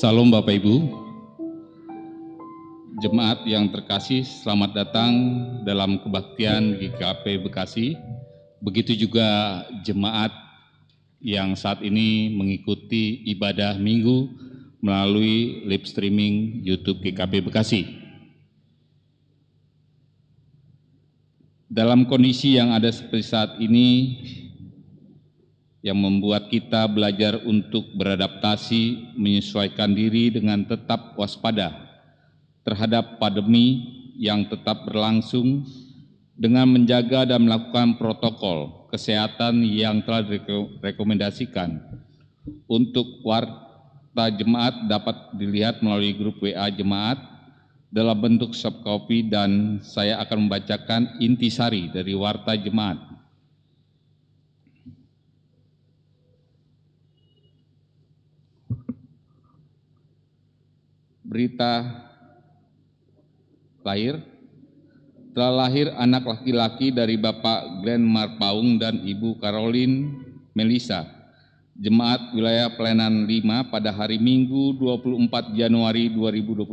Salam Bapak Ibu, jemaat yang terkasih, selamat datang dalam kebaktian GKP Bekasi. Begitu juga jemaat yang saat ini mengikuti ibadah minggu melalui live streaming YouTube GKP Bekasi. Dalam kondisi yang ada seperti saat ini, yang membuat kita belajar untuk beradaptasi, menyesuaikan diri dengan tetap waspada terhadap pandemi yang tetap berlangsung dengan menjaga dan melakukan protokol kesehatan yang telah direkomendasikan untuk warta jemaat dapat dilihat melalui grup WA jemaat dalam bentuk soft dan saya akan membacakan intisari dari warta jemaat. Berita lahir telah lahir anak laki-laki dari Bapak Glenn Marpaung dan Ibu Caroline Melisa, Jemaat Wilayah Pelayanan 5 pada hari Minggu 24 Januari 2021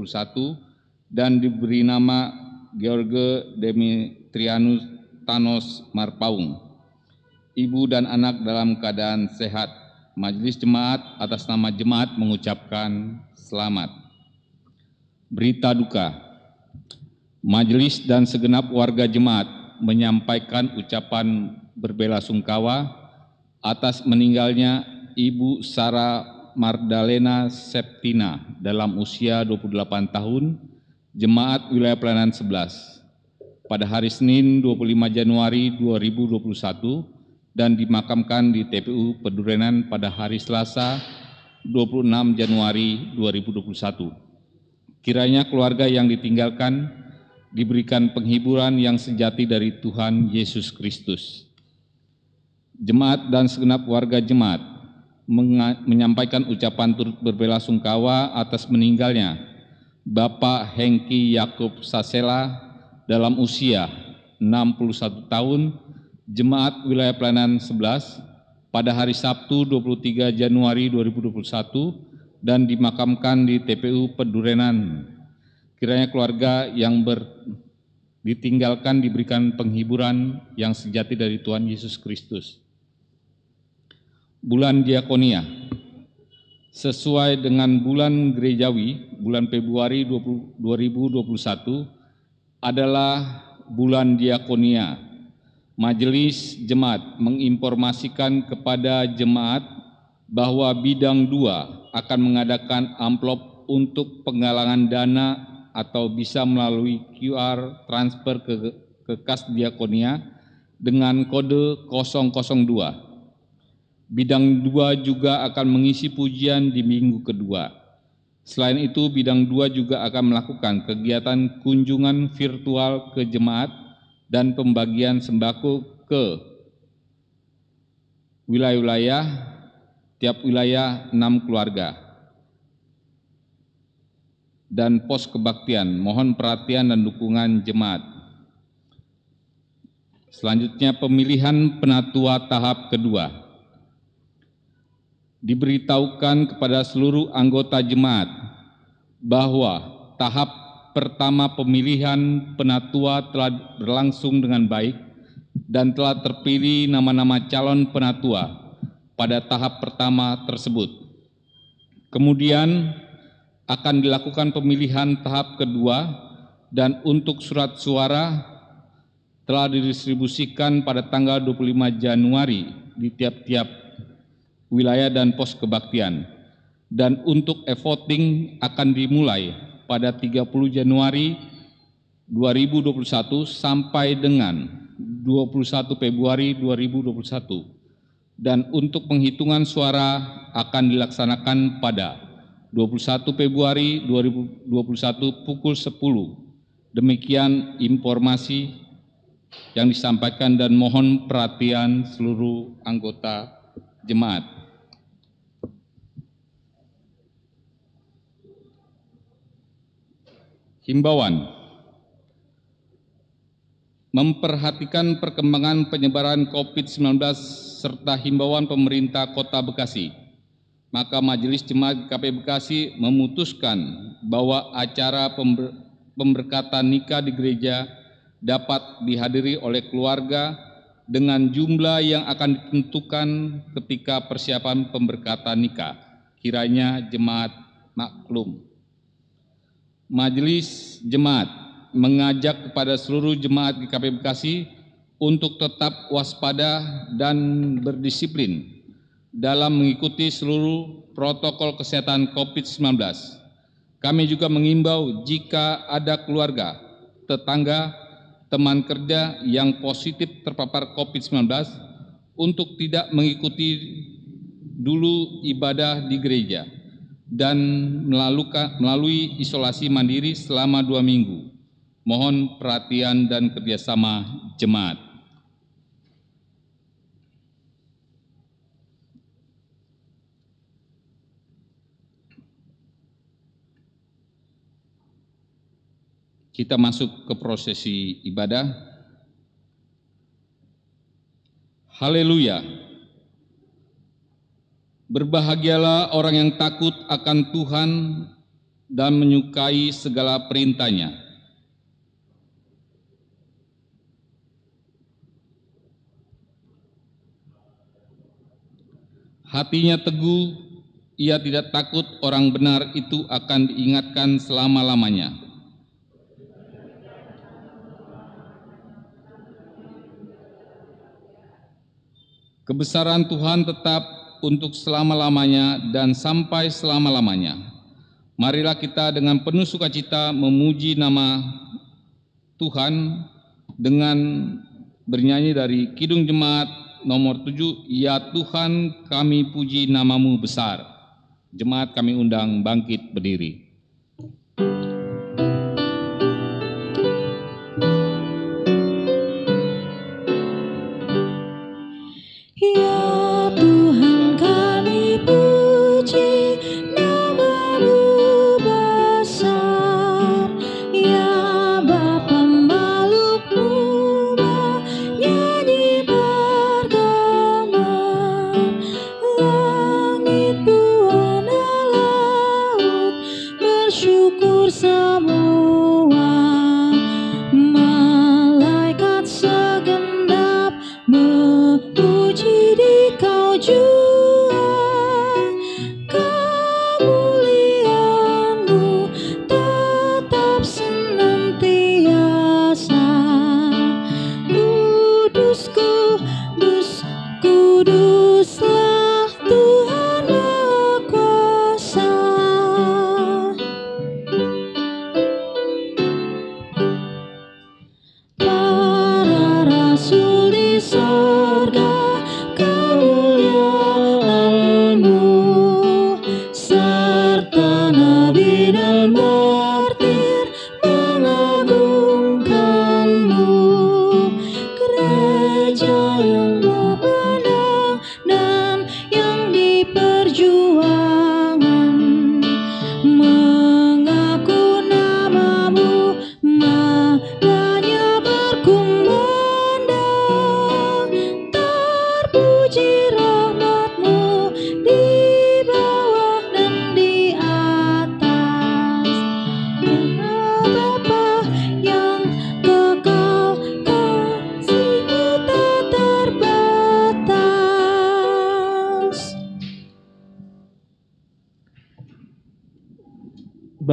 dan diberi nama George Demetrianus Thanos Marpaung. Ibu dan anak dalam keadaan sehat. Majelis Jemaat atas nama Jemaat mengucapkan selamat berita duka. Majelis dan segenap warga jemaat menyampaikan ucapan berbela sungkawa atas meninggalnya Ibu Sarah Mardalena Septina dalam usia 28 tahun, Jemaat Wilayah Pelayanan 11, pada hari Senin 25 Januari 2021 dan dimakamkan di TPU Pedurenan pada hari Selasa 26 Januari 2021. Kiranya keluarga yang ditinggalkan diberikan penghiburan yang sejati dari Tuhan Yesus Kristus. Jemaat dan segenap warga jemaat menyampaikan ucapan turut berbela sungkawa atas meninggalnya Bapak Hengki Yakub Sasela dalam usia 61 tahun, Jemaat Wilayah Pelayanan 11 pada hari Sabtu 23 Januari 2021 dan dimakamkan di TPU Pedurenan. Kiranya keluarga yang ber, ditinggalkan diberikan penghiburan yang sejati dari Tuhan Yesus Kristus. Bulan Diakonia sesuai dengan bulan gerejawi, bulan Februari 20, 2021 adalah bulan Diakonia. Majelis Jemaat menginformasikan kepada jemaat bahwa bidang dua akan mengadakan amplop untuk penggalangan dana atau bisa melalui QR transfer ke, ke kas diakonia dengan kode 002. Bidang 2 juga akan mengisi pujian di minggu kedua. Selain itu, bidang 2 juga akan melakukan kegiatan kunjungan virtual ke jemaat dan pembagian sembako ke wilayah-wilayah tiap wilayah enam keluarga dan pos kebaktian. Mohon perhatian dan dukungan jemaat. Selanjutnya pemilihan penatua tahap kedua. Diberitahukan kepada seluruh anggota jemaat bahwa tahap pertama pemilihan penatua telah berlangsung dengan baik dan telah terpilih nama-nama calon penatua pada tahap pertama tersebut. Kemudian akan dilakukan pemilihan tahap kedua dan untuk surat suara telah didistribusikan pada tanggal 25 Januari di tiap-tiap wilayah dan pos kebaktian. Dan untuk e-voting akan dimulai pada 30 Januari 2021 sampai dengan 21 Februari 2021 dan untuk penghitungan suara akan dilaksanakan pada 21 Februari 2021 pukul 10. Demikian informasi yang disampaikan dan mohon perhatian seluruh anggota jemaat. Himbauan memperhatikan perkembangan penyebaran COVID-19 serta himbauan pemerintah Kota Bekasi maka Majelis Jemaat GKP Bekasi memutuskan bahwa acara pember, pemberkatan nikah di gereja dapat dihadiri oleh keluarga dengan jumlah yang akan ditentukan ketika persiapan pemberkatan nikah. Kiranya jemaat maklum. Majelis Jemaat mengajak kepada seluruh jemaat GKP Bekasi untuk tetap waspada dan berdisiplin dalam mengikuti seluruh protokol kesehatan COVID-19. Kami juga mengimbau jika ada keluarga, tetangga, teman kerja yang positif terpapar COVID-19 untuk tidak mengikuti dulu ibadah di gereja dan melalui isolasi mandiri selama dua minggu. Mohon perhatian dan kerjasama jemaat. Kita masuk ke prosesi ibadah. Haleluya. Berbahagialah orang yang takut akan Tuhan dan menyukai segala perintahnya. Hatinya teguh, ia tidak takut orang benar itu akan diingatkan selama-lamanya. Kebesaran Tuhan tetap untuk selama-lamanya dan sampai selama-lamanya. Marilah kita dengan penuh sukacita memuji nama Tuhan dengan bernyanyi dari Kidung Jemaat nomor 7, Ya Tuhan kami puji namamu besar. Jemaat kami undang bangkit berdiri.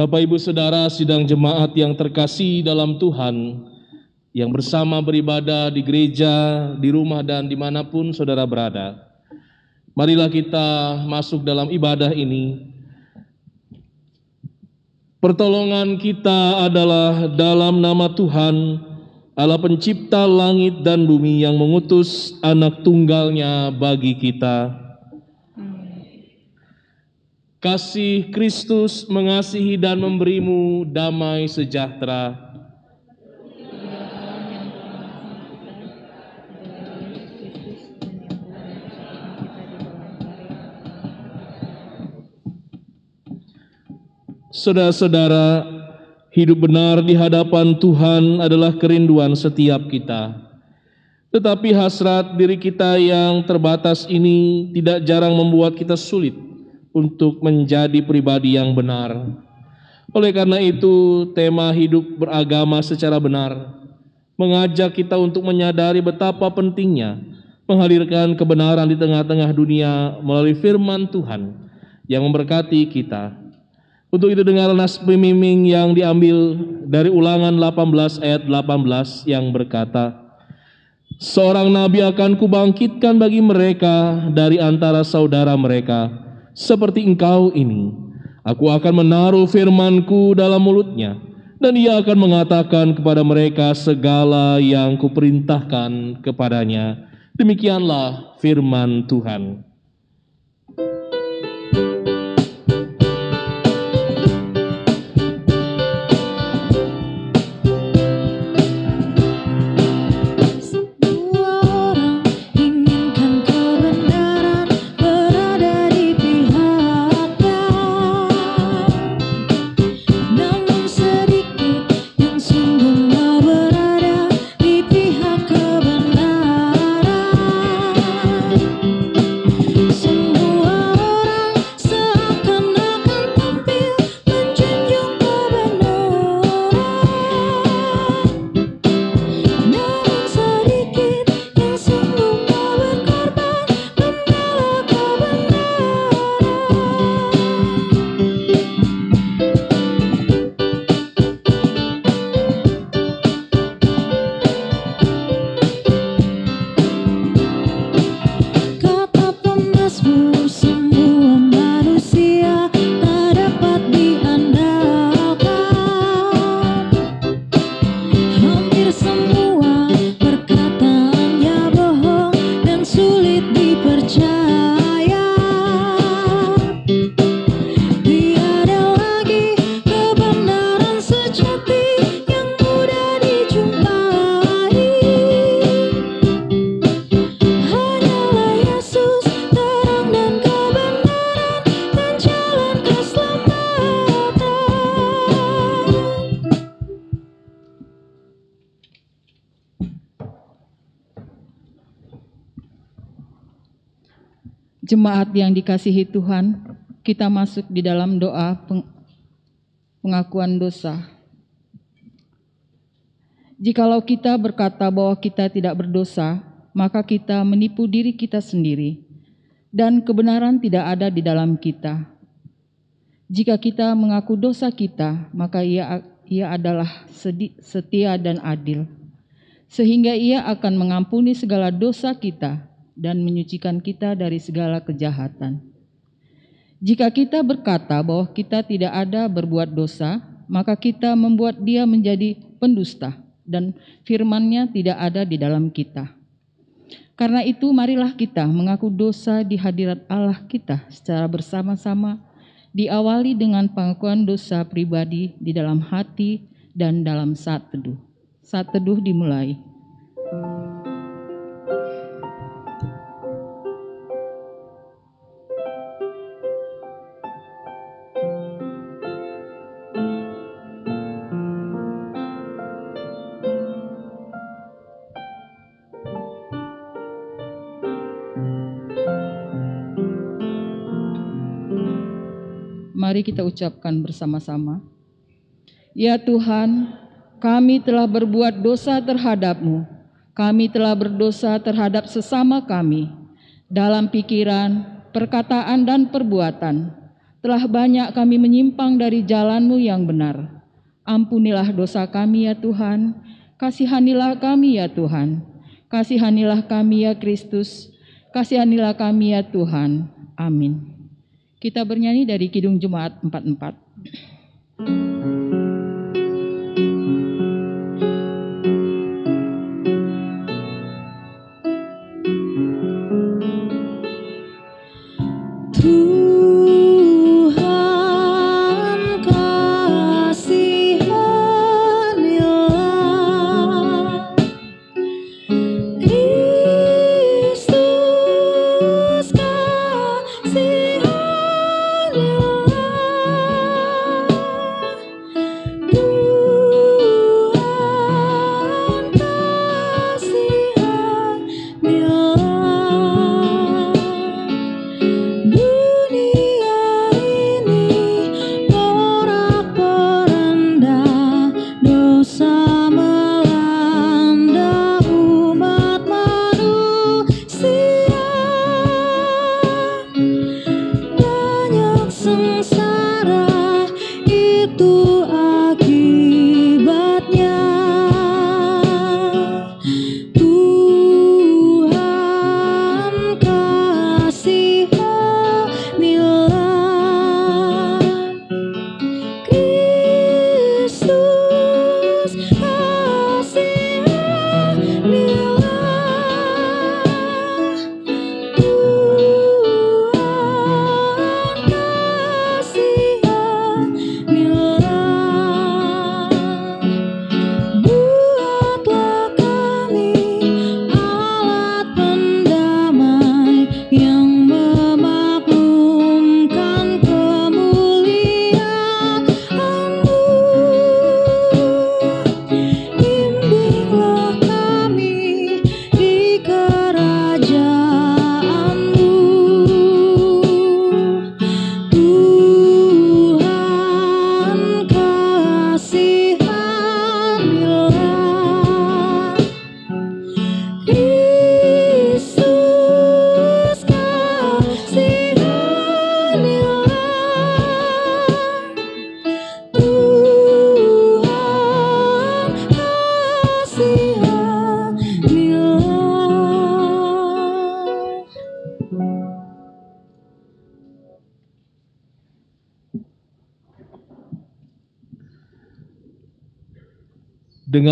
Bapak Ibu Saudara sidang jemaat yang terkasih dalam Tuhan yang bersama beribadah di gereja, di rumah dan di mana pun saudara berada. Marilah kita masuk dalam ibadah ini. Pertolongan kita adalah dalam nama Tuhan, Allah pencipta langit dan bumi yang mengutus anak tunggalnya bagi kita Kasih Kristus mengasihi dan memberimu damai sejahtera. Saudara-saudara, hidup benar di hadapan Tuhan adalah kerinduan setiap kita. Tetapi hasrat diri kita yang terbatas ini tidak jarang membuat kita sulit untuk menjadi pribadi yang benar. Oleh karena itu, tema hidup beragama secara benar mengajak kita untuk menyadari betapa pentingnya menghadirkan kebenaran di tengah-tengah dunia melalui firman Tuhan yang memberkati kita. Untuk itu dengar nas pemiming yang diambil dari ulangan 18 ayat 18 yang berkata, Seorang nabi akan kubangkitkan bagi mereka dari antara saudara mereka, seperti engkau ini. Aku akan menaruh firmanku dalam mulutnya, dan ia akan mengatakan kepada mereka segala yang kuperintahkan kepadanya. Demikianlah firman Tuhan. Jemaat yang dikasihi Tuhan, kita masuk di dalam doa pengakuan dosa. Jikalau kita berkata bahwa kita tidak berdosa, maka kita menipu diri kita sendiri, dan kebenaran tidak ada di dalam kita. Jika kita mengaku dosa kita, maka ia, ia adalah setia dan adil, sehingga ia akan mengampuni segala dosa kita dan menyucikan kita dari segala kejahatan. Jika kita berkata bahwa kita tidak ada berbuat dosa, maka kita membuat dia menjadi pendusta dan firman-Nya tidak ada di dalam kita. Karena itu marilah kita mengaku dosa di hadirat Allah kita secara bersama-sama diawali dengan pengakuan dosa pribadi di dalam hati dan dalam saat teduh. Saat teduh dimulai. Mari kita ucapkan bersama-sama. Ya Tuhan, kami telah berbuat dosa terhadap-Mu. Kami telah berdosa terhadap sesama kami dalam pikiran, perkataan, dan perbuatan. Telah banyak kami menyimpang dari jalan-Mu yang benar. Ampunilah dosa kami ya Tuhan, kasihanilah kami ya Tuhan. Kasihanilah kami ya Kristus, kasihanilah kami ya Tuhan. Amin. Kita bernyanyi dari Kidung Jumat 44.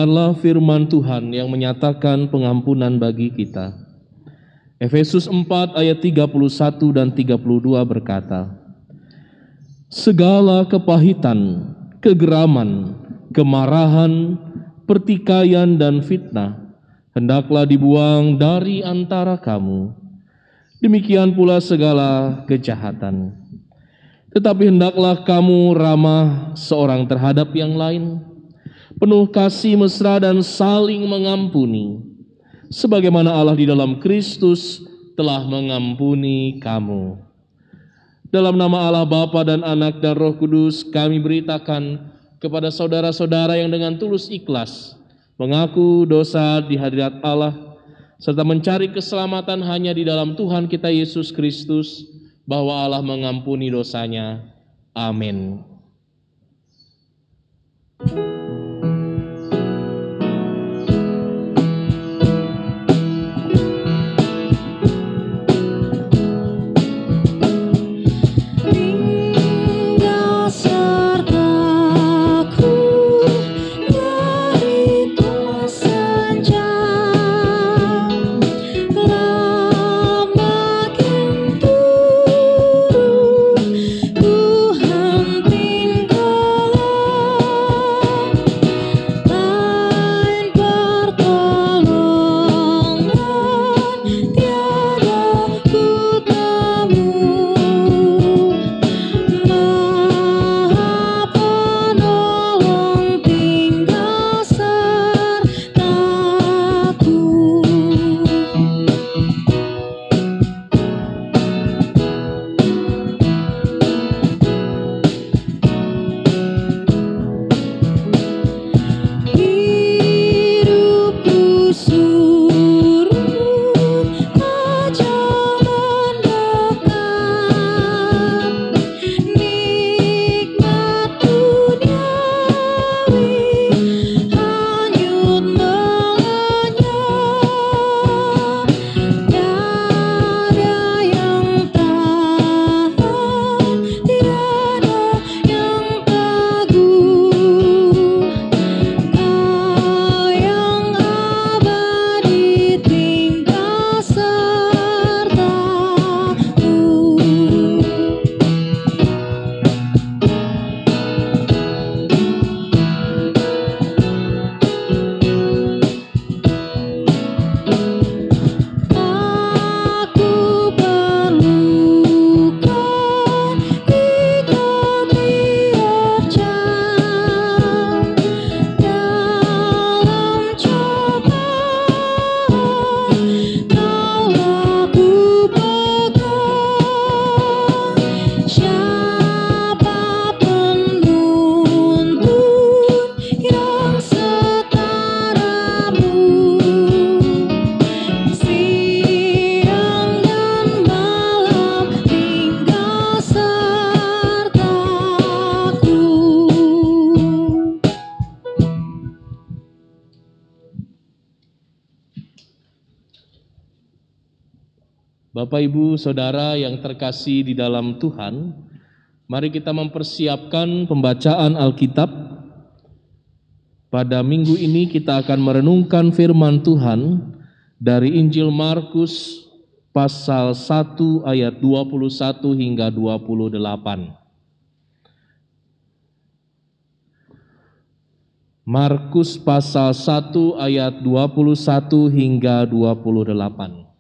Dengarlah firman Tuhan yang menyatakan pengampunan bagi kita. Efesus 4 ayat 31 dan 32 berkata, Segala kepahitan, kegeraman, kemarahan, pertikaian dan fitnah hendaklah dibuang dari antara kamu. Demikian pula segala kejahatan. Tetapi hendaklah kamu ramah seorang terhadap yang lain, penuh kasih mesra dan saling mengampuni, sebagaimana Allah di dalam Kristus telah mengampuni kamu. Dalam nama Allah Bapa dan Anak dan Roh Kudus kami beritakan kepada saudara-saudara yang dengan tulus ikhlas mengaku dosa di hadirat Allah serta mencari keselamatan hanya di dalam Tuhan kita Yesus Kristus bahwa Allah mengampuni dosanya. Amin. Ibu, Saudara yang terkasih di dalam Tuhan, mari kita mempersiapkan pembacaan Alkitab. Pada minggu ini kita akan merenungkan firman Tuhan dari Injil Markus pasal 1 ayat 21 hingga 28. Markus pasal 1 ayat 21 hingga 28.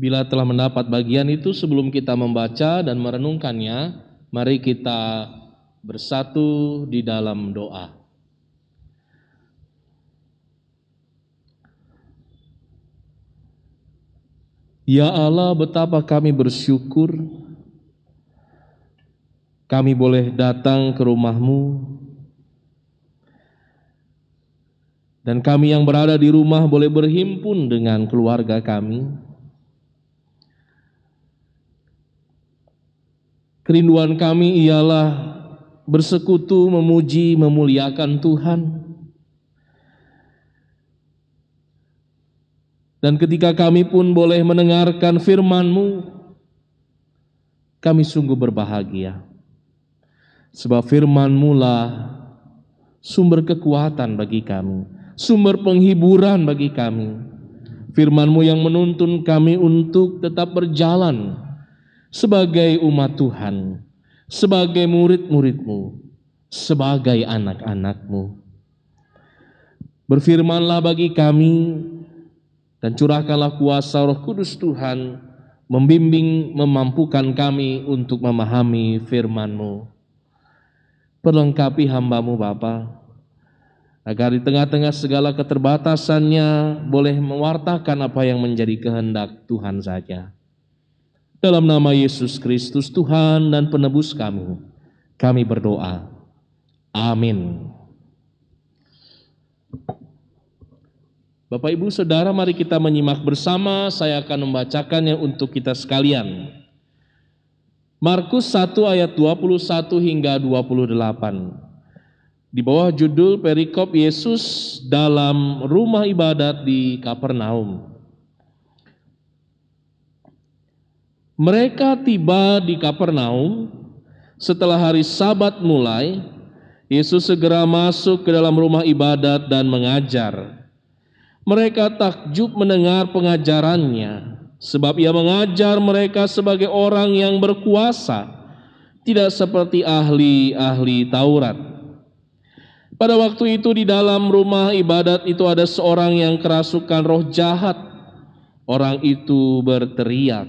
Bila telah mendapat bagian itu sebelum kita membaca dan merenungkannya, mari kita bersatu di dalam doa. Ya Allah, betapa kami bersyukur kami boleh datang ke rumahmu Dan kami yang berada di rumah boleh berhimpun dengan keluarga kami. Kerinduan kami ialah bersekutu, memuji, memuliakan Tuhan. Dan ketika kami pun boleh mendengarkan firman-Mu, kami sungguh berbahagia. Sebab firman-Mu lah sumber kekuatan bagi kami, sumber penghiburan bagi kami. Firman-Mu yang menuntun kami untuk tetap berjalan sebagai umat Tuhan, sebagai murid-murid-Mu, sebagai anak-anak-Mu. Berfirmanlah bagi kami dan curahkanlah kuasa Roh Kudus Tuhan membimbing, memampukan kami untuk memahami firman-Mu. Perlengkapi hamba-Mu Bapa, agar di tengah-tengah segala keterbatasannya boleh mewartakan apa yang menjadi kehendak Tuhan saja. Dalam nama Yesus Kristus Tuhan dan penebus kami, kami berdoa. Amin. Bapak Ibu Saudara mari kita menyimak bersama saya akan membacakannya untuk kita sekalian. Markus 1 ayat 21 hingga 28. Di bawah judul perikop Yesus dalam rumah ibadat di Kapernaum. Mereka tiba di Kapernaum setelah hari Sabat mulai. Yesus segera masuk ke dalam rumah ibadat dan mengajar. Mereka takjub mendengar pengajarannya, sebab ia mengajar mereka sebagai orang yang berkuasa, tidak seperti ahli-ahli Taurat. Pada waktu itu di dalam rumah ibadat itu ada seorang yang kerasukan roh jahat. Orang itu berteriak,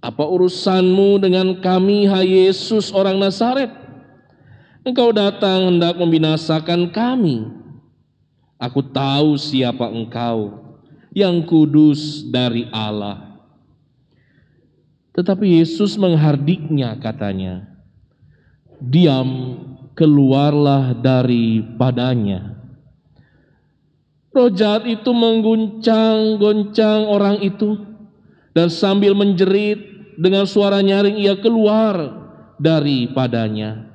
"Apa urusanmu dengan kami, hai Yesus orang Nazaret? Engkau datang hendak membinasakan kami." Aku tahu siapa engkau, yang kudus dari Allah. Tetapi Yesus menghardiknya katanya, Diam, keluarlah daripadanya. Roh jahat itu mengguncang-goncang orang itu, dan sambil menjerit dengan suara nyaring ia keluar daripadanya.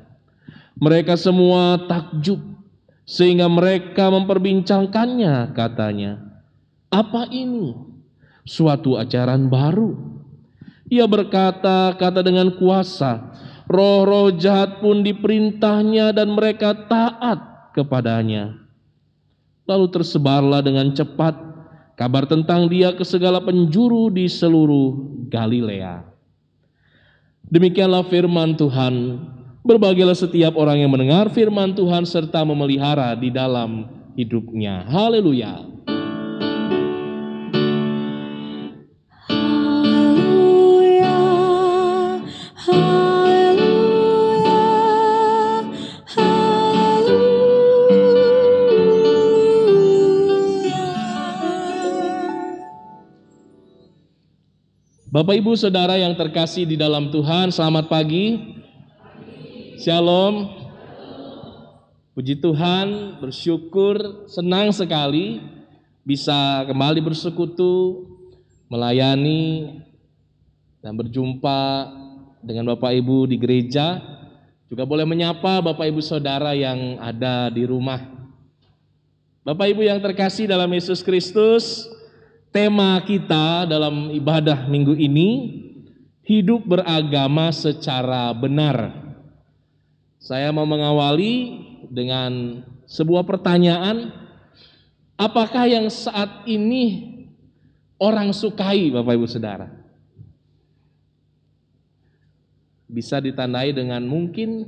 Mereka semua takjub sehingga mereka memperbincangkannya katanya. Apa ini? Suatu ajaran baru. Ia berkata kata dengan kuasa roh-roh jahat pun diperintahnya dan mereka taat kepadanya. Lalu tersebarlah dengan cepat kabar tentang dia ke segala penjuru di seluruh Galilea demikianlah firman Tuhan Berbahagialah setiap orang yang mendengar firman Tuhan serta memelihara di dalam hidupnya. Haleluya, Bapak Ibu Saudara yang terkasih di dalam Tuhan, selamat pagi. Shalom. Puji Tuhan, bersyukur, senang sekali bisa kembali bersekutu, melayani dan berjumpa dengan Bapak Ibu di gereja. Juga boleh menyapa Bapak Ibu Saudara yang ada di rumah. Bapak Ibu yang terkasih dalam Yesus Kristus, tema kita dalam ibadah minggu ini hidup beragama secara benar. Saya mau mengawali dengan sebuah pertanyaan, apakah yang saat ini orang sukai Bapak Ibu Saudara? Bisa ditandai dengan mungkin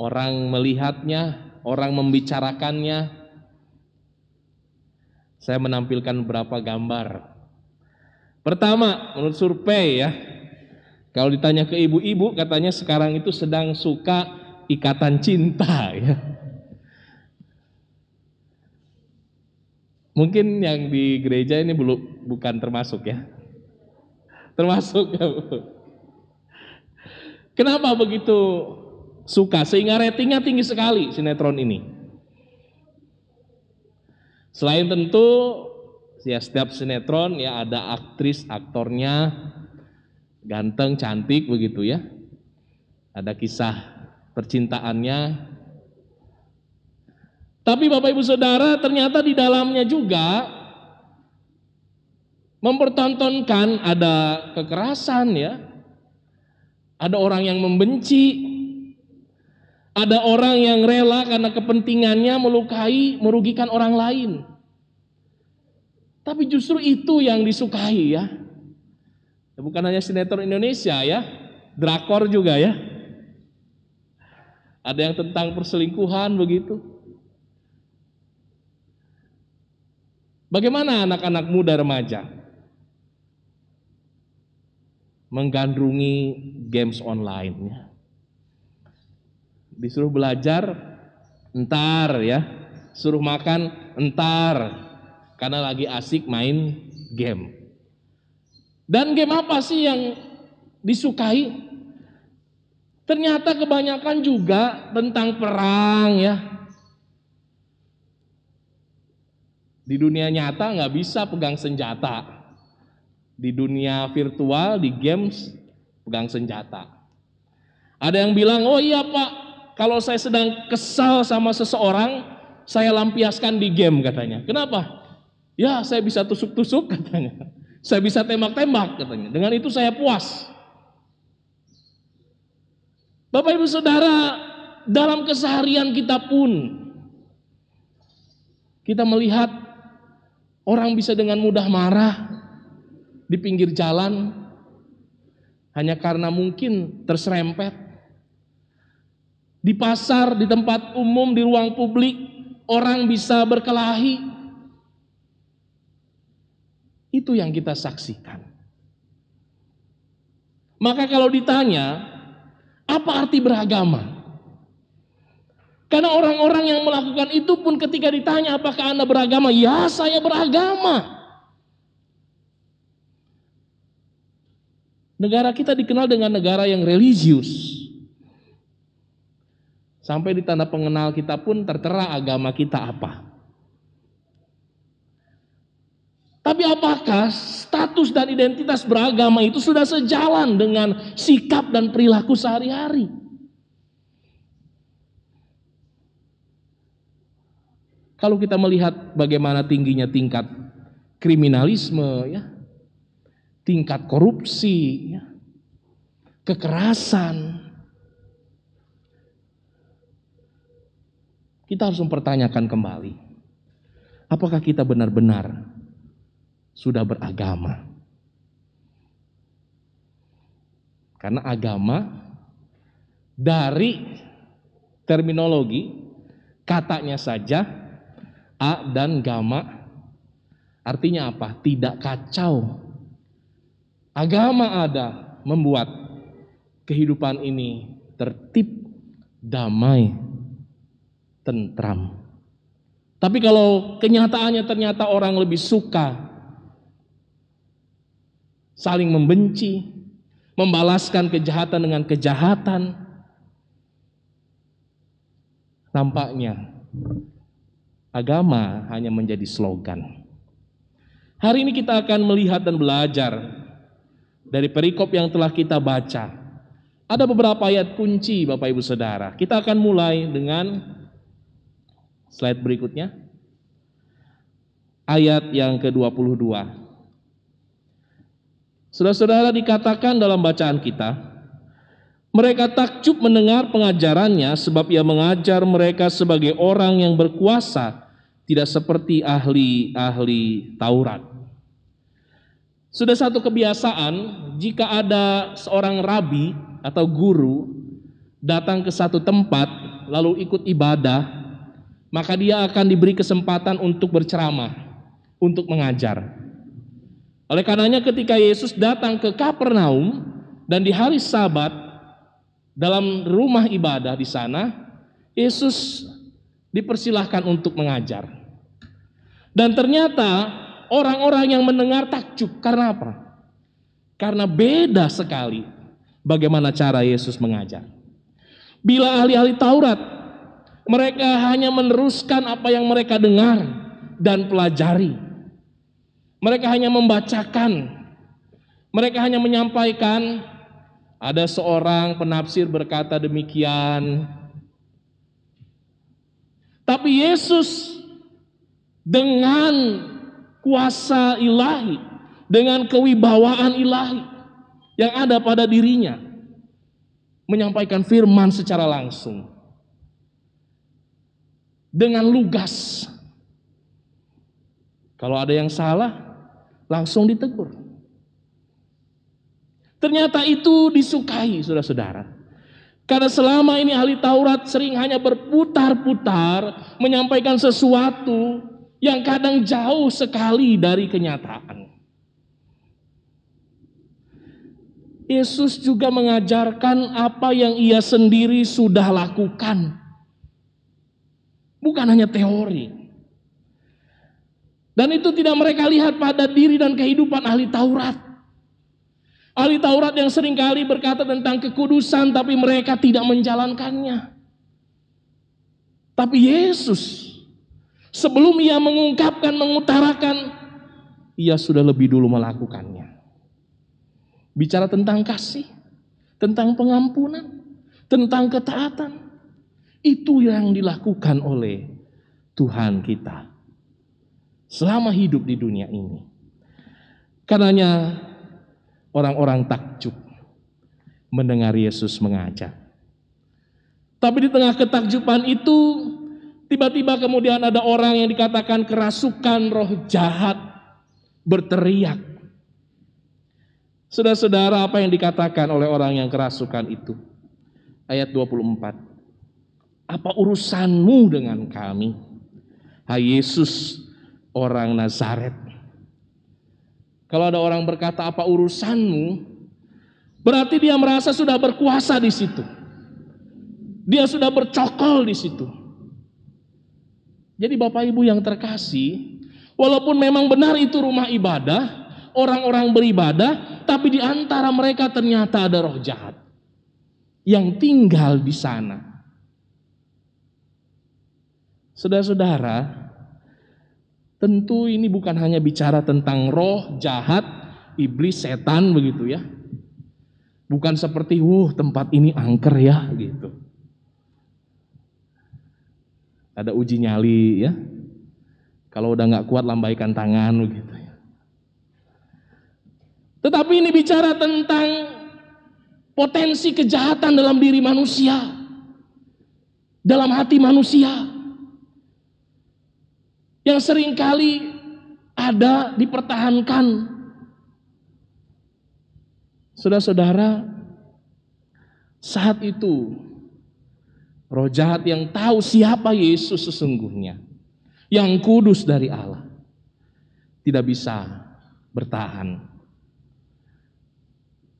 orang melihatnya, orang membicarakannya. Saya menampilkan beberapa gambar. Pertama, menurut survei ya, kalau ditanya ke ibu-ibu, katanya sekarang itu sedang suka ikatan cinta ya. Mungkin yang di gereja ini belum bukan termasuk ya. Termasuk ya. Kenapa begitu suka sehingga ratingnya tinggi sekali sinetron ini? Selain tentu ya setiap sinetron ya ada aktris aktornya ganteng cantik begitu ya. Ada kisah percintaannya. Tapi Bapak Ibu Saudara ternyata di dalamnya juga mempertontonkan ada kekerasan ya. Ada orang yang membenci, ada orang yang rela karena kepentingannya melukai, merugikan orang lain. Tapi justru itu yang disukai ya. Bukan hanya sinetron Indonesia ya, drakor juga ya. Ada yang tentang perselingkuhan begitu. Bagaimana anak-anak muda remaja menggandrungi games online ya? Disuruh belajar entar ya, suruh makan entar karena lagi asik main game. Dan game apa sih yang disukai? Ternyata kebanyakan juga tentang perang ya. Di dunia nyata nggak bisa pegang senjata. Di dunia virtual, di games, pegang senjata. Ada yang bilang, oh iya pak, kalau saya sedang kesal sama seseorang, saya lampiaskan di game katanya. Kenapa? Ya saya bisa tusuk-tusuk katanya. Saya bisa tembak-tembak katanya. Dengan itu saya puas. Bapak Ibu Saudara, dalam keseharian kita pun kita melihat orang bisa dengan mudah marah di pinggir jalan hanya karena mungkin terserempet. Di pasar, di tempat umum, di ruang publik, orang bisa berkelahi. Itu yang kita saksikan. Maka kalau ditanya, apa arti beragama? Karena orang-orang yang melakukan itu pun ketika ditanya apakah Anda beragama? Ya saya beragama. Negara kita dikenal dengan negara yang religius. Sampai di tanda pengenal kita pun tertera agama kita apa. Tapi apakah status dan identitas beragama itu sudah sejalan dengan sikap dan perilaku sehari-hari? Kalau kita melihat bagaimana tingginya tingkat kriminalisme, ya, tingkat korupsi, ya, kekerasan, kita harus mempertanyakan kembali, apakah kita benar-benar sudah beragama? Karena agama dari terminologi katanya saja a dan gama artinya apa? Tidak kacau. Agama ada membuat kehidupan ini tertib, damai, tentram. Tapi kalau kenyataannya ternyata orang lebih suka saling membenci, membalaskan kejahatan dengan kejahatan, nampaknya agama hanya menjadi slogan. Hari ini kita akan melihat dan belajar dari perikop yang telah kita baca. Ada beberapa ayat kunci Bapak Ibu Saudara. Kita akan mulai dengan slide berikutnya. Ayat yang ke-22. Saudara-saudara dikatakan dalam bacaan kita, mereka takjub mendengar pengajarannya sebab ia mengajar mereka sebagai orang yang berkuasa, tidak seperti ahli-ahli Taurat. Sudah satu kebiasaan, jika ada seorang rabi atau guru datang ke satu tempat lalu ikut ibadah, maka dia akan diberi kesempatan untuk berceramah, untuk mengajar. Oleh karenanya ketika Yesus datang ke Kapernaum dan di hari Sabat dalam rumah ibadah di sana, Yesus dipersilahkan untuk mengajar. Dan ternyata orang-orang yang mendengar takjub karena apa? Karena beda sekali bagaimana cara Yesus mengajar. Bila ahli-ahli Taurat mereka hanya meneruskan apa yang mereka dengar, dan pelajari. Mereka hanya membacakan, mereka hanya menyampaikan. Ada seorang penafsir berkata demikian, tapi Yesus dengan kuasa ilahi, dengan kewibawaan ilahi yang ada pada dirinya, menyampaikan firman secara langsung dengan lugas. Kalau ada yang salah, langsung ditegur. Ternyata itu disukai, saudara-saudara. Karena selama ini ahli Taurat sering hanya berputar-putar menyampaikan sesuatu yang kadang jauh sekali dari kenyataan. Yesus juga mengajarkan apa yang ia sendiri sudah lakukan. Bukan hanya teori. Dan itu tidak mereka lihat pada diri dan kehidupan ahli Taurat. Ahli Taurat yang sering kali berkata tentang kekudusan tapi mereka tidak menjalankannya. Tapi Yesus sebelum ia mengungkapkan, mengutarakan, ia sudah lebih dulu melakukannya. Bicara tentang kasih, tentang pengampunan, tentang ketaatan. Itu yang dilakukan oleh Tuhan kita selama hidup di dunia ini. Karenanya orang-orang takjub mendengar Yesus mengajar. Tapi di tengah ketakjuban itu tiba-tiba kemudian ada orang yang dikatakan kerasukan roh jahat berteriak Saudara-saudara apa yang dikatakan oleh orang yang kerasukan itu? Ayat 24. Apa urusanmu dengan kami? Hai Yesus orang Nazaret. Kalau ada orang berkata apa urusanmu? Berarti dia merasa sudah berkuasa di situ. Dia sudah bercokol di situ. Jadi Bapak Ibu yang terkasih, walaupun memang benar itu rumah ibadah, orang-orang beribadah, tapi di antara mereka ternyata ada roh jahat yang tinggal di sana. Saudara-saudara, tentu ini bukan hanya bicara tentang roh jahat, iblis, setan begitu ya. Bukan seperti, "Wuh, tempat ini angker ya," gitu. Ada uji nyali ya. Kalau udah nggak kuat lambaikan tangan begitu ya. Tetapi ini bicara tentang potensi kejahatan dalam diri manusia, dalam hati manusia, yang sering kali ada dipertahankan. Saudara-saudara, saat itu roh jahat yang tahu siapa Yesus sesungguhnya, yang kudus dari Allah, tidak bisa bertahan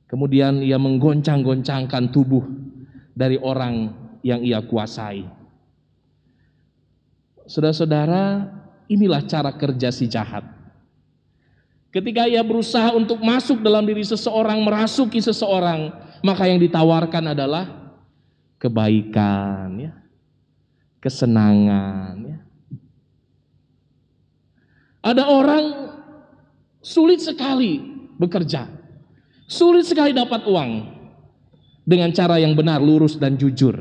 Kemudian ia menggoncang-goncangkan tubuh dari orang yang ia kuasai. Saudara-saudara, inilah cara kerja si jahat. Ketika ia berusaha untuk masuk dalam diri seseorang, merasuki seseorang, maka yang ditawarkan adalah kebaikan, ya, kesenangan. Ya. Ada orang sulit sekali bekerja, Sulit sekali dapat uang dengan cara yang benar, lurus dan jujur.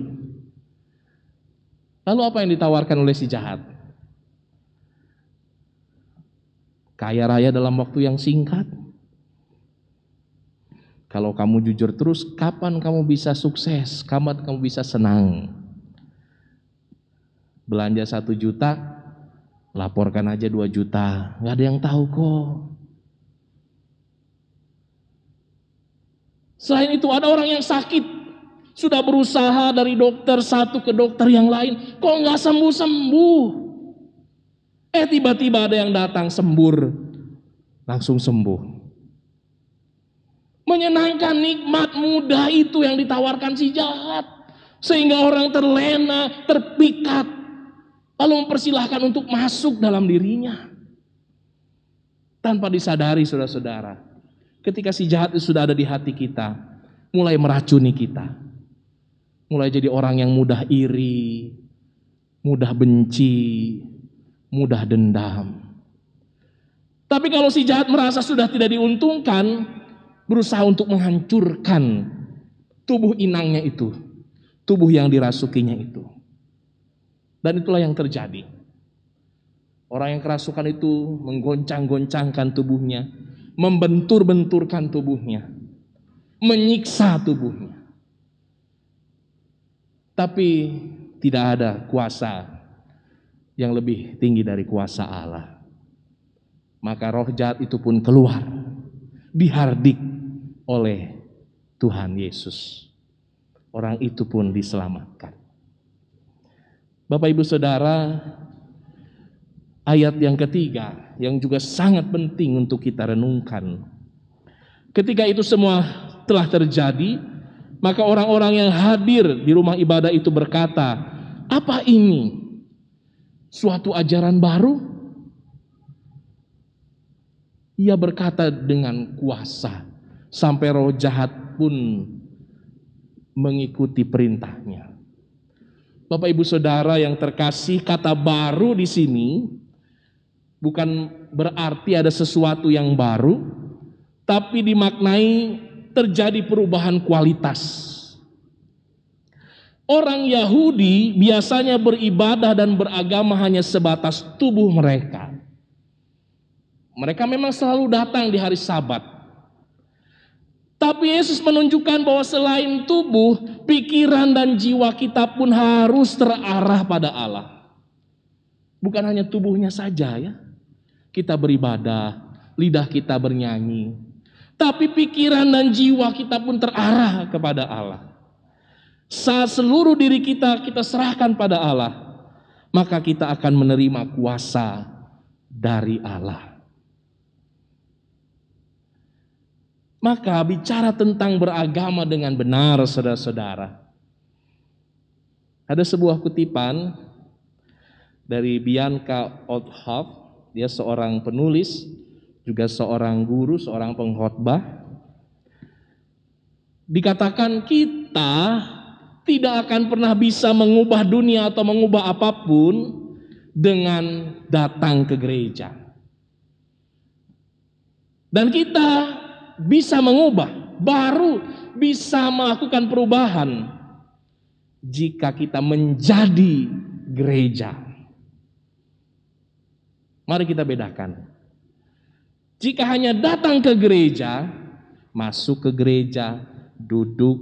Lalu apa yang ditawarkan oleh si jahat? Kaya raya dalam waktu yang singkat. Kalau kamu jujur terus, kapan kamu bisa sukses? Kapan kamu bisa senang? Belanja satu juta, laporkan aja dua juta. Gak ada yang tahu kok. Selain itu ada orang yang sakit. Sudah berusaha dari dokter satu ke dokter yang lain. Kok nggak sembuh-sembuh? Eh tiba-tiba ada yang datang sembur. Langsung sembuh. Menyenangkan nikmat mudah itu yang ditawarkan si jahat. Sehingga orang terlena, terpikat. Lalu mempersilahkan untuk masuk dalam dirinya. Tanpa disadari saudara-saudara ketika si jahat itu sudah ada di hati kita, mulai meracuni kita. Mulai jadi orang yang mudah iri, mudah benci, mudah dendam. Tapi kalau si jahat merasa sudah tidak diuntungkan, berusaha untuk menghancurkan tubuh inangnya itu, tubuh yang dirasukinya itu. Dan itulah yang terjadi. Orang yang kerasukan itu menggoncang-goncangkan tubuhnya, membentur-benturkan tubuhnya, menyiksa tubuhnya. Tapi tidak ada kuasa yang lebih tinggi dari kuasa Allah. Maka roh jahat itu pun keluar, dihardik oleh Tuhan Yesus. Orang itu pun diselamatkan. Bapak Ibu Saudara, ayat yang ketiga yang juga sangat penting untuk kita renungkan. Ketika itu semua telah terjadi, maka orang-orang yang hadir di rumah ibadah itu berkata, "Apa ini? Suatu ajaran baru?" Ia berkata dengan kuasa, sampai roh jahat pun mengikuti perintahnya. Bapak Ibu Saudara yang terkasih, kata baru di sini bukan berarti ada sesuatu yang baru, tapi dimaknai terjadi perubahan kualitas. Orang Yahudi biasanya beribadah dan beragama hanya sebatas tubuh mereka. Mereka memang selalu datang di hari Sabat. Tapi Yesus menunjukkan bahwa selain tubuh, pikiran dan jiwa kita pun harus terarah pada Allah. Bukan hanya tubuhnya saja ya. Kita beribadah, lidah kita bernyanyi. Tapi pikiran dan jiwa kita pun terarah kepada Allah. Saat seluruh diri kita kita serahkan pada Allah, maka kita akan menerima kuasa dari Allah. Maka bicara tentang beragama dengan benar saudara-saudara. Ada sebuah kutipan dari Bianca Oldhoff, dia seorang penulis, juga seorang guru, seorang pengkhotbah. Dikatakan kita tidak akan pernah bisa mengubah dunia atau mengubah apa pun dengan datang ke gereja. Dan kita bisa mengubah, baru bisa melakukan perubahan jika kita menjadi gereja. Mari kita bedakan. Jika hanya datang ke gereja, masuk ke gereja, duduk,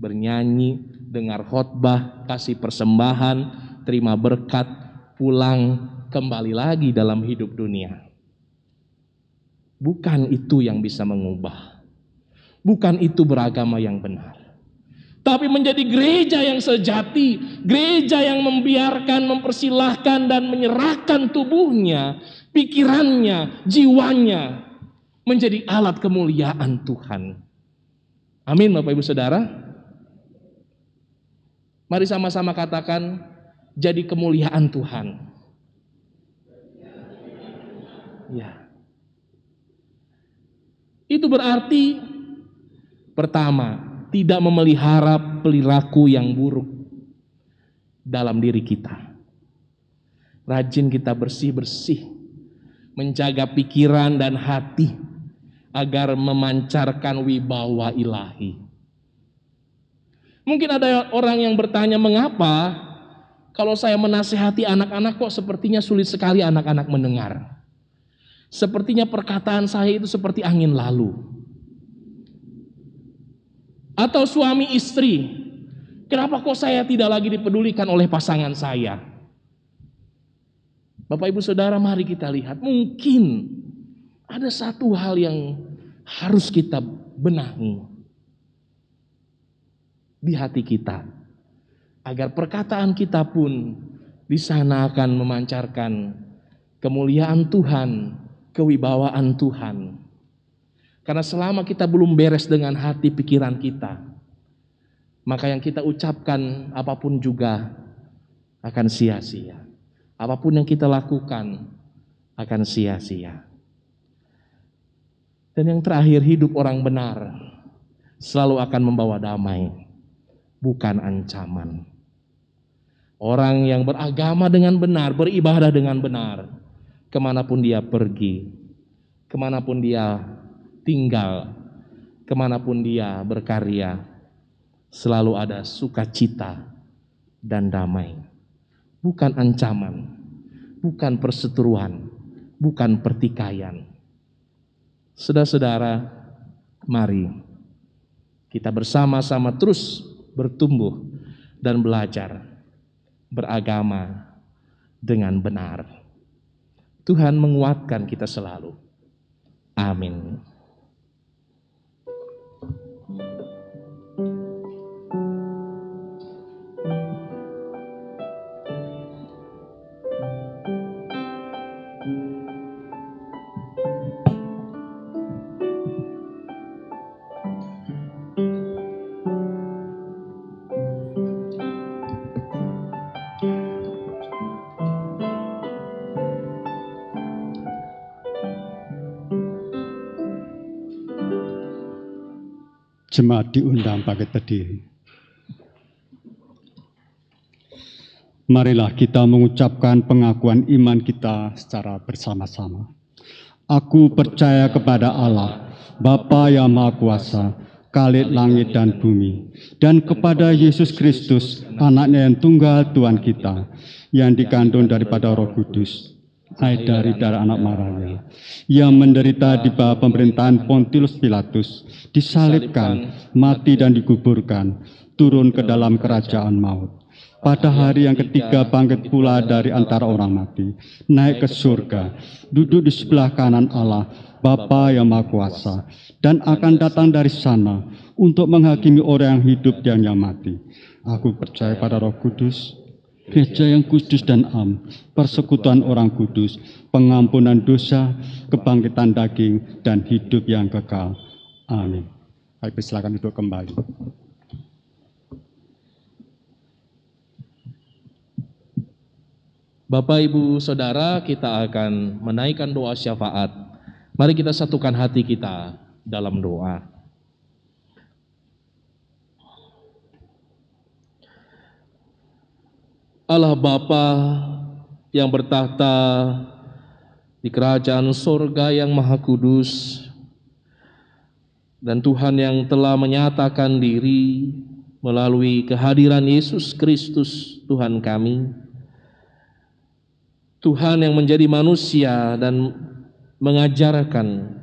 bernyanyi, dengar khotbah, kasih persembahan, terima berkat, pulang kembali lagi dalam hidup dunia. Bukan itu yang bisa mengubah. Bukan itu beragama yang benar. Tapi menjadi gereja yang sejati, gereja yang membiarkan, mempersilahkan dan menyerahkan tubuhnya, pikirannya, jiwanya menjadi alat kemuliaan Tuhan. Amin Bapak Ibu Saudara. Mari sama-sama katakan jadi kemuliaan Tuhan. Ya. Itu berarti pertama, tidak memelihara perilaku yang buruk dalam diri kita. Rajin kita bersih-bersih, menjaga pikiran dan hati agar memancarkan wibawa ilahi. Mungkin ada orang yang bertanya, "Mengapa kalau saya menasihati anak-anak kok sepertinya sulit sekali anak-anak mendengar?" Sepertinya perkataan saya itu seperti angin lalu. Atau suami istri, kenapa kok saya tidak lagi dipedulikan oleh pasangan saya? Bapak Ibu Saudara, mari kita lihat. Mungkin ada satu hal yang harus kita benahi di hati kita. Agar perkataan kita pun di sana akan memancarkan kemuliaan Tuhan kewibawaan Tuhan. Karena selama kita belum beres dengan hati pikiran kita, maka yang kita ucapkan apa pun juga akan sia-sia. Apa pun yang kita lakukan akan sia-sia. Dan yang terakhir, hidup orang benar selalu akan membawa damai, bukan ancaman. Orang yang beragama dengan benar, beribadah dengan benar, ke mana pun dia pergi, ke mana pun dia tinggal, ke mana pun dia berkarya, selalu ada sukacita dan damai. Bukan ancaman, bukan perseteruan, bukan pertikaian. Saudara-saudara, mari kita bersama-sama terus bertumbuh dan belajar beragama dengan benar. Tuhan menguatkan kita selalu. Amin. Jemaat diundang pakai berdiri. Marilah kita mengucapkan pengakuan iman kita secara bersama-sama. Aku percaya kepada Allah, Bapa yang Maha Kuasa, Khalid langit dan bumi, dan kepada Yesus Kristus, anaknya yang tunggal Tuhan kita, yang dikandung daripada roh kudus, naik dari darah anak Maria, yang menderita di bawah pemerintahan Pontius Pilatus, disalibkan, mati dan dikuburkan, turun ke dalam kerajaan maut. Pada hari yang ketiga bangkit pula dari antara orang mati, naik ke surga, duduk di sebelah kanan Allah, Bapa yang Maha Kuasa, dan akan datang dari sana untuk menghakimi orang yang hidup dan yang mati. Aku percaya pada Roh Kudus, gereja yang kudus dan am, persekutuan orang kudus, pengampunan dosa, kebangkitan daging, dan hidup yang kekal. Amin. Baik, silakan duduk kembali. Bapak, Ibu, Saudara, kita akan menaikkan doa syafaat. Mari kita satukan hati kita dalam doa. Allah Bapa yang bertahta di kerajaan sorga yang maha kudus dan Tuhan yang telah menyatakan diri melalui kehadiran Yesus Kristus Tuhan kami. Tuhan yang menjadi manusia dan mengajarkan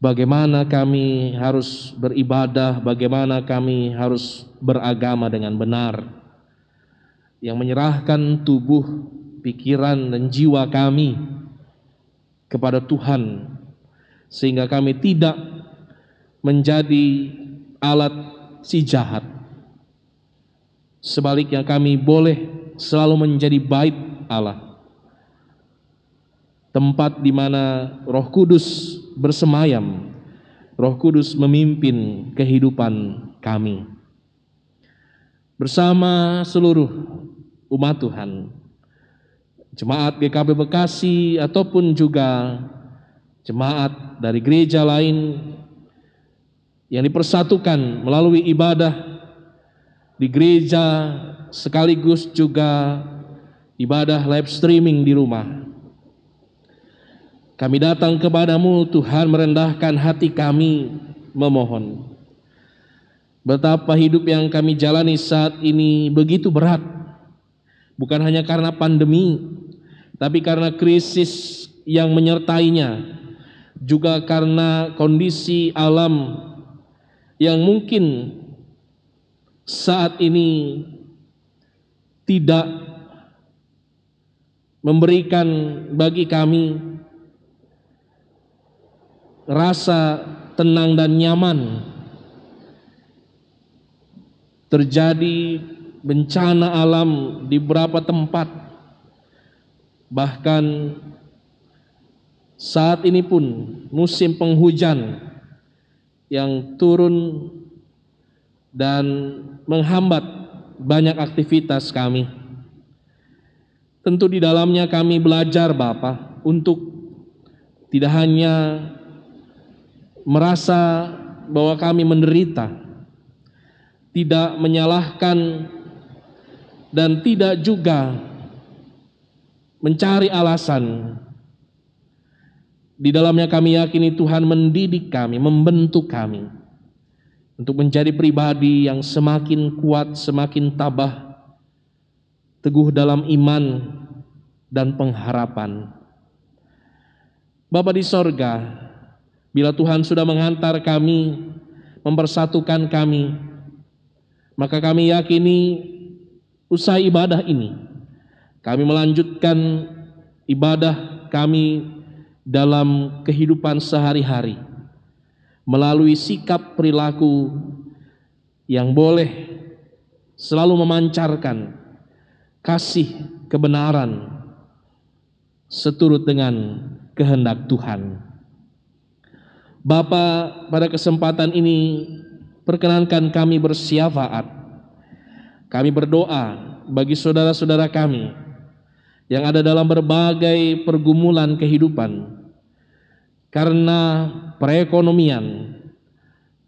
bagaimana kami harus beribadah, bagaimana kami harus beragama dengan benar, yang menyerahkan tubuh, pikiran, dan jiwa kami kepada Tuhan, sehingga kami tidak menjadi alat si jahat. Sebaliknya, kami boleh selalu menjadi bait Allah. Tempat di mana Roh Kudus bersemayam. Roh Kudus memimpin kehidupan kami. Bersama seluruh umat Tuhan. Jemaat GKP Bekasi ataupun juga jemaat dari gereja lain yang dipersatukan melalui ibadah di gereja sekaligus juga ibadah live streaming di rumah. Kami datang kepadamu Tuhan merendahkan hati kami memohon. Betapa hidup yang kami jalani saat ini begitu berat. Bukan hanya karena pandemi, tapi karena krisis yang menyertainya. Juga karena kondisi alam yang mungkin saat ini tidak memberikan bagi kami rasa tenang dan nyaman. Terjadi bencana alam di beberapa tempat, bahkan saat ini pun musim penghujan yang turun dan menghambat banyak aktivitas kami. Tentu di dalamnya kami belajar Bapak untuk tidak hanya merasa bahwa kami menderita, tidak menyalahkan dan tidak juga mencari alasan. Di dalamnya kami yakini Tuhan mendidik kami, membentuk kami untuk menjadi pribadi yang semakin kuat, semakin tabah, teguh dalam iman dan pengharapan. Bapa di sorga, bila Tuhan sudah menghantar kami, mempersatukan kami, maka kami yakini usai ibadah ini, kami melanjutkan ibadah kami dalam kehidupan sehari-hari melalui sikap perilaku yang boleh selalu memancarkan kasih kebenaran seturut dengan kehendak Tuhan. Bapa, pada kesempatan ini perkenankan kami bersyafaat. Kami berdoa bagi saudara-saudara kami yang ada dalam berbagai pergumulan kehidupan, karena perekonomian,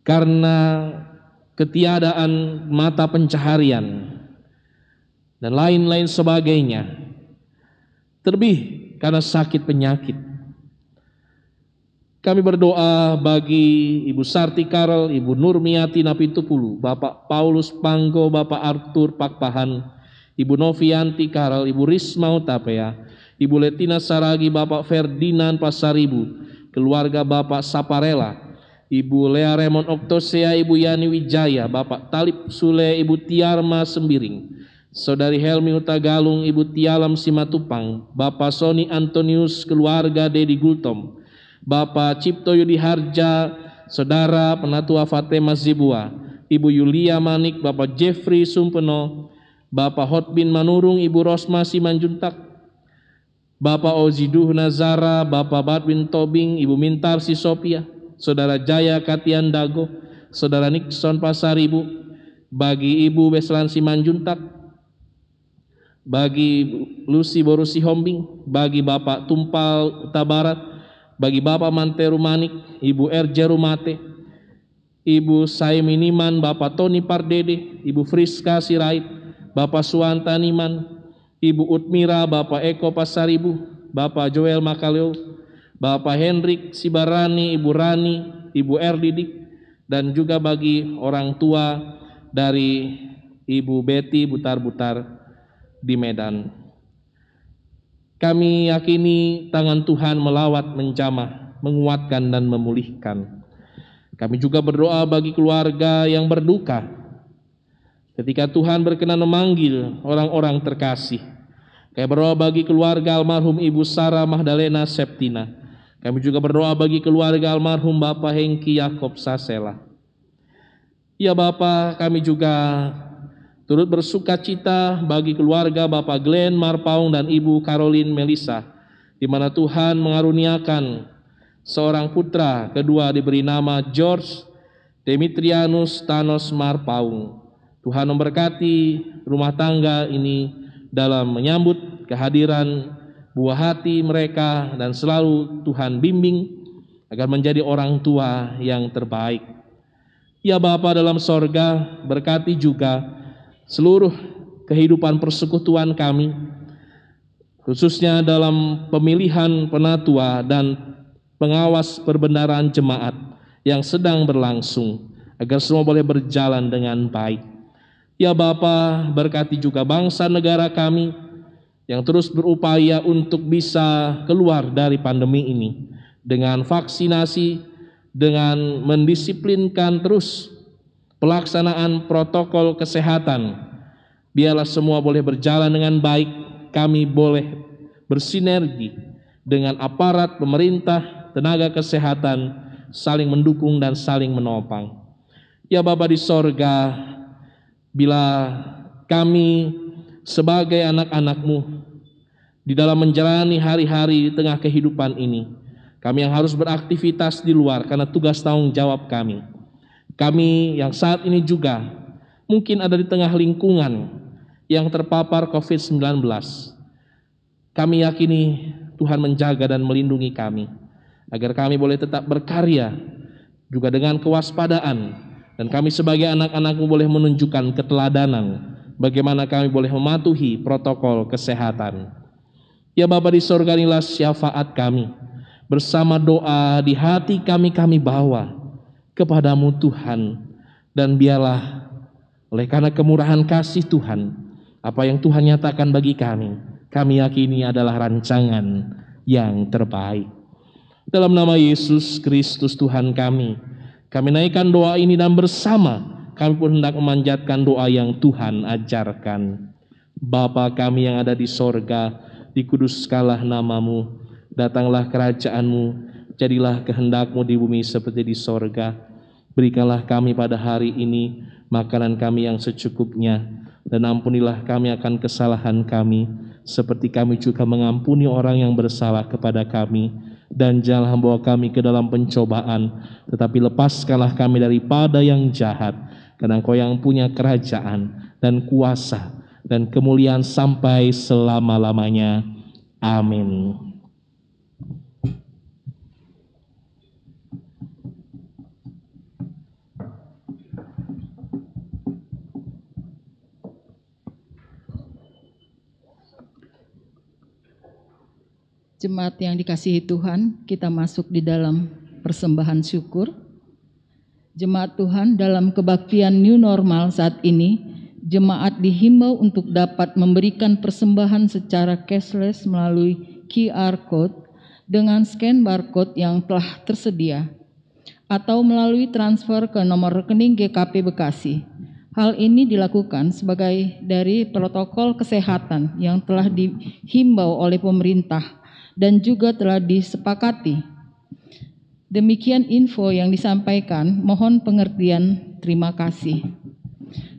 karena ketiadaan mata pencaharian, dan lain-lain sebagainya. Terlebih karena sakit penyakit. Kami berdoa bagi Ibu Sarti Karel, Ibu Nurmiati Napitupulu, Bapak Paulus Panggo, Bapak Arthur Pakpahan, Ibu Novianti Karel, Ibu Risma Utapea, Ibu Letina Saragi, Bapak Ferdinand Pasaribu, keluarga Bapak Saparela, Ibu Lea Remon Oktosea, Ibu Yani Wijaya, Bapak Talib Sule, Ibu Tiarma Sembiring, Saudari Helmi Utagalung, Ibu Tialam Simatupang, Bapak Sony Antonius, keluarga Dedi Gultom, Bapak Cipto Yudi Harja, Saudara Penatua Fatima Zibua, Ibu Yulia Manik, Bapak Jeffrey Sumpeno, Bapak Hotbin Manurung, Ibu Rosma Simanjuntak, Bapak Oziduh Nazara, Bapak Badwin Tobing, Ibu Mintar Sisopia, Saudara Jaya Katian Dago, Saudara Nixon Pasaribu, bagi Ibu Beslan Simanjuntak, bagi Lucy Borusi Hombing, bagi Bapak Tumpal Tabarat, bagi Bapak Manteru Manik, Ibu Erja Rumate, Ibu Saiminiman, Bapak Tony Pardede, Ibu Friska Sirait, Bapak Suwanta Niman, Ibu Utmira, Bapak Eko Pasaribu, Bapak Joel Makaleo, Bapak Hendrik Sibarani, Ibu Rani, Ibu Erdidik, dan juga bagi orang tua dari Ibu Betty Butar-Butar di Medan. Kami yakini tangan Tuhan melawat menjamah, menguatkan dan memulihkan. Kami juga berdoa bagi keluarga yang berduka. Ketika Tuhan berkenan memanggil orang-orang terkasih. Kami berdoa bagi keluarga almarhum Ibu Sarah Mahdalena Septina. Kami juga berdoa bagi keluarga almarhum Bapak Hengki Yakob Sasela. Ya Bapak, kami juga turut bersuka cita bagi keluarga Bapak Glenn Marpaung dan Ibu Caroline Melisa, di mana Tuhan mengaruniakan seorang putra, kedua diberi nama George Demetrianus Thanos Marpaung. Tuhan memberkati rumah tangga ini dalam menyambut kehadiran buah hati mereka dan selalu Tuhan bimbing agar menjadi orang tua yang terbaik. Ya Bapa dalam sorga, berkati juga seluruh kehidupan persekutuan kami, khususnya dalam pemilihan penatua dan pengawas perbendaraan jemaat yang sedang berlangsung, agar semua boleh berjalan dengan baik. Ya Bapa, berkati juga bangsa negara kami yang terus berupaya untuk bisa keluar dari pandemi ini dengan vaksinasi, dengan mendisiplinkan terus pelaksanaan protokol kesehatan. Biarlah semua boleh berjalan dengan baik, kami boleh bersinergi dengan aparat pemerintah, tenaga kesehatan, saling mendukung dan saling menopang. Ya Bapa di sorga, bila kami sebagai anak-anakmu di dalam menjalani hari-hari di tengah kehidupan ini, kami yang harus beraktivitas di luar karena tugas tanggung jawab kami. Kami yang saat ini juga mungkin ada di tengah lingkungan yang terpapar COVID-19. Kami yakini Tuhan menjaga dan melindungi kami agar kami boleh tetap berkarya juga dengan kewaspadaan dan kami sebagai anak-anakmu boleh menunjukkan keteladanan bagaimana kami boleh mematuhi protokol kesehatan. Ya Bapa di sorga inilah syafaat kami. Bersama doa di hati kami kami bawa kepadamu Tuhan. Dan biarlah oleh karena kemurahan kasih Tuhan, apa yang Tuhan nyatakan bagi kami, kami yakini adalah rancangan yang terbaik. Dalam nama Yesus Kristus Tuhan kami, kami naikkan doa ini dan bersama kami pun hendak memanjatkan doa yang Tuhan ajarkan. Bapa kami yang ada di sorga, dikuduskanlah namamu, datanglah kerajaanmu, jadilah kehendakmu di bumi seperti di sorga. Berikanlah kami pada hari ini makanan kami yang secukupnya, dan ampunilah kami akan kesalahan kami, seperti kami juga mengampuni orang yang bersalah kepada kami. Dan janganlah membawa kami ke dalam pencobaan, tetapi lepaskanlah kami daripada yang jahat, karena Engkau yang punya kerajaan dan kuasa dan kemuliaan sampai selama-lamanya. Amin. Jemaat yang dikasihi Tuhan, kita masuk di dalam persembahan syukur. Jemaat Tuhan, dalam kebaktian new normal saat ini, jemaat dihimbau untuk dapat memberikan persembahan secara cashless melalui QR code dengan scan barcode yang telah tersedia atau melalui transfer ke nomor rekening GKP Bekasi. Hal ini dilakukan sebagai dari protokol kesehatan yang telah dihimbau oleh pemerintah dan juga telah disepakati. Demikian info yang disampaikan, mohon pengertian, terima kasih.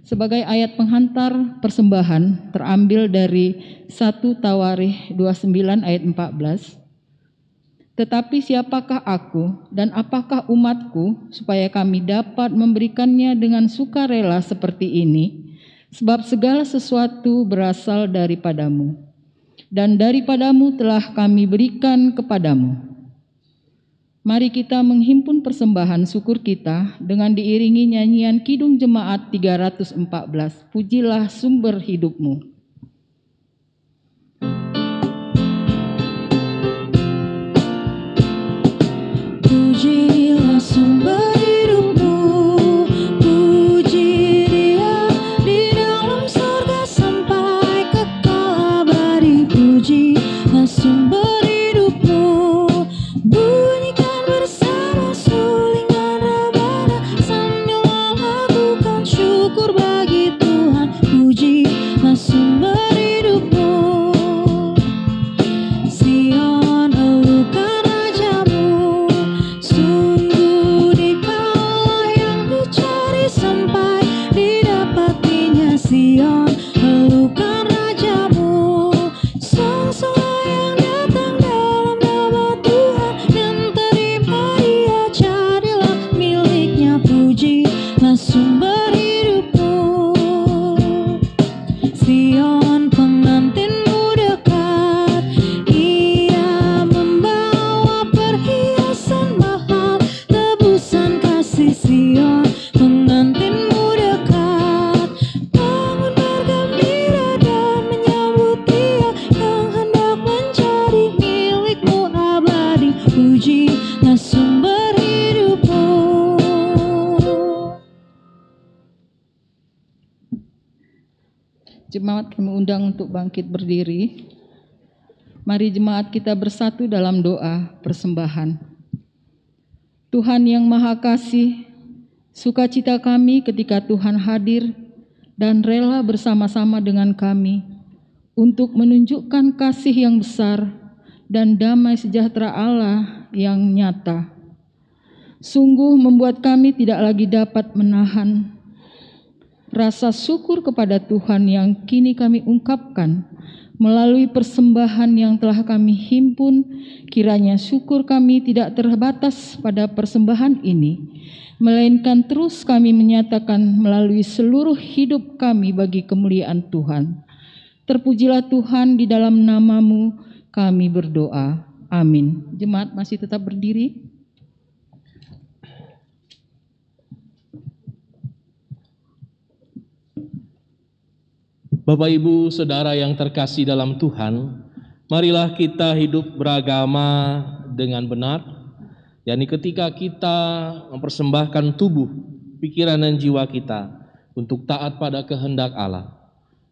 Sebagai ayat penghantar persembahan terambil dari 1 Tawarikh 29 ayat 14. Tetapi siapakah aku dan apakah umatku supaya kami dapat memberikannya dengan sukarela seperti ini? Sebab segala sesuatu berasal daripadamu dan daripadamu telah kami berikan kepadamu. Mari kita menghimpun persembahan syukur kita dengan diiringi nyanyian Kidung Jemaat 314. Pujilah sumber hidupmu. Pujilah bangkit berdiri. Mari jemaat kita bersatu dalam doa persembahan. Tuhan yang Maha Kasih, sukacita kami ketika Tuhan hadir dan rela bersama-sama dengan kami untuk menunjukkan kasih yang besar dan damai sejahtera Allah yang nyata. Sungguh membuat kami tidak lagi dapat menahan rasa syukur kepada Tuhan yang kini kami ungkapkan melalui persembahan yang telah kami himpun, kiranya syukur kami tidak terbatas pada persembahan ini, melainkan terus kami menyatakan melalui seluruh hidup kami bagi kemuliaan Tuhan. Terpujilah Tuhan di dalam namamu kami berdoa. Amin. Jemaat masih tetap berdiri. Bapak Ibu, Saudara yang terkasih dalam Tuhan, marilah kita hidup beragama dengan benar, yakni ketika kita mempersembahkan tubuh, pikiran dan jiwa kita untuk taat pada kehendak Allah,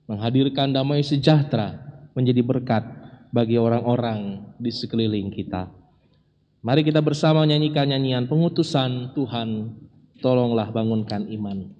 menghadirkan damai sejahtera menjadi berkat bagi orang-orang di sekeliling kita. Mari kita bersama nyanyikan nyanyian pengutusan Tuhan, tolonglah bangunkan iman.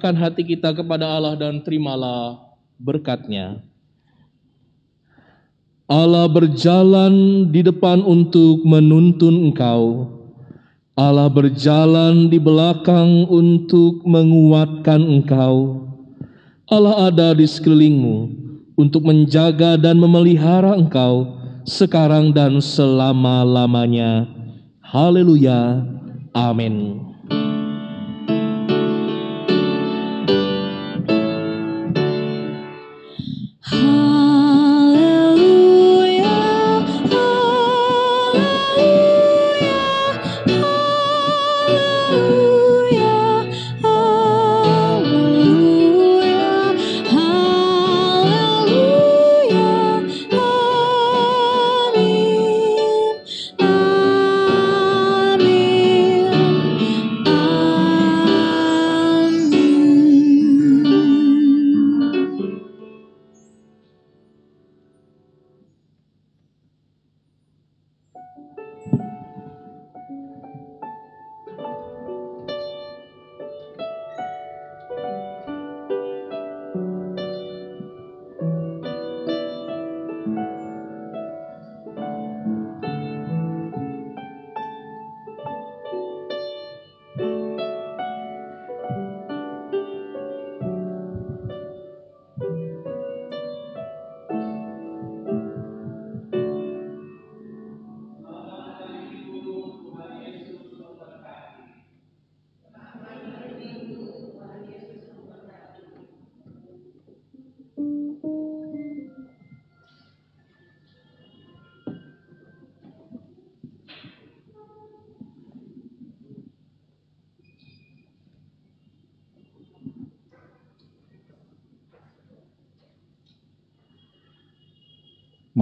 Mengarahkan hati kita kepada Allah dan terimalah berkatnya. Allah berjalan di depan untuk menuntun engkau. Allah berjalan di belakang untuk menguatkan engkau. Allah ada di sekelilingmu untuk menjaga dan memelihara engkau sekarang dan selama-lamanya. Haleluya. Amin.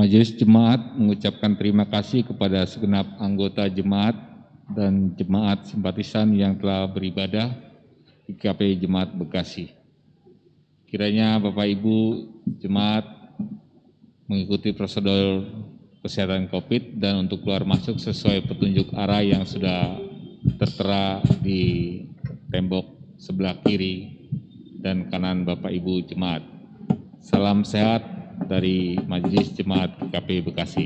Majelis Jemaat mengucapkan terima kasih kepada segenap anggota jemaat dan jemaat simpatisan yang telah beribadah di KPI Jemaat Bekasi. Kiranya Bapak Ibu jemaat mengikuti prosedur kesehatan COVID dan untuk keluar masuk sesuai petunjuk arah yang sudah tertera di tembok sebelah kiri dan kanan Bapak Ibu jemaat. Salam sehat dari Majelis Jemaat KPI Bekasi.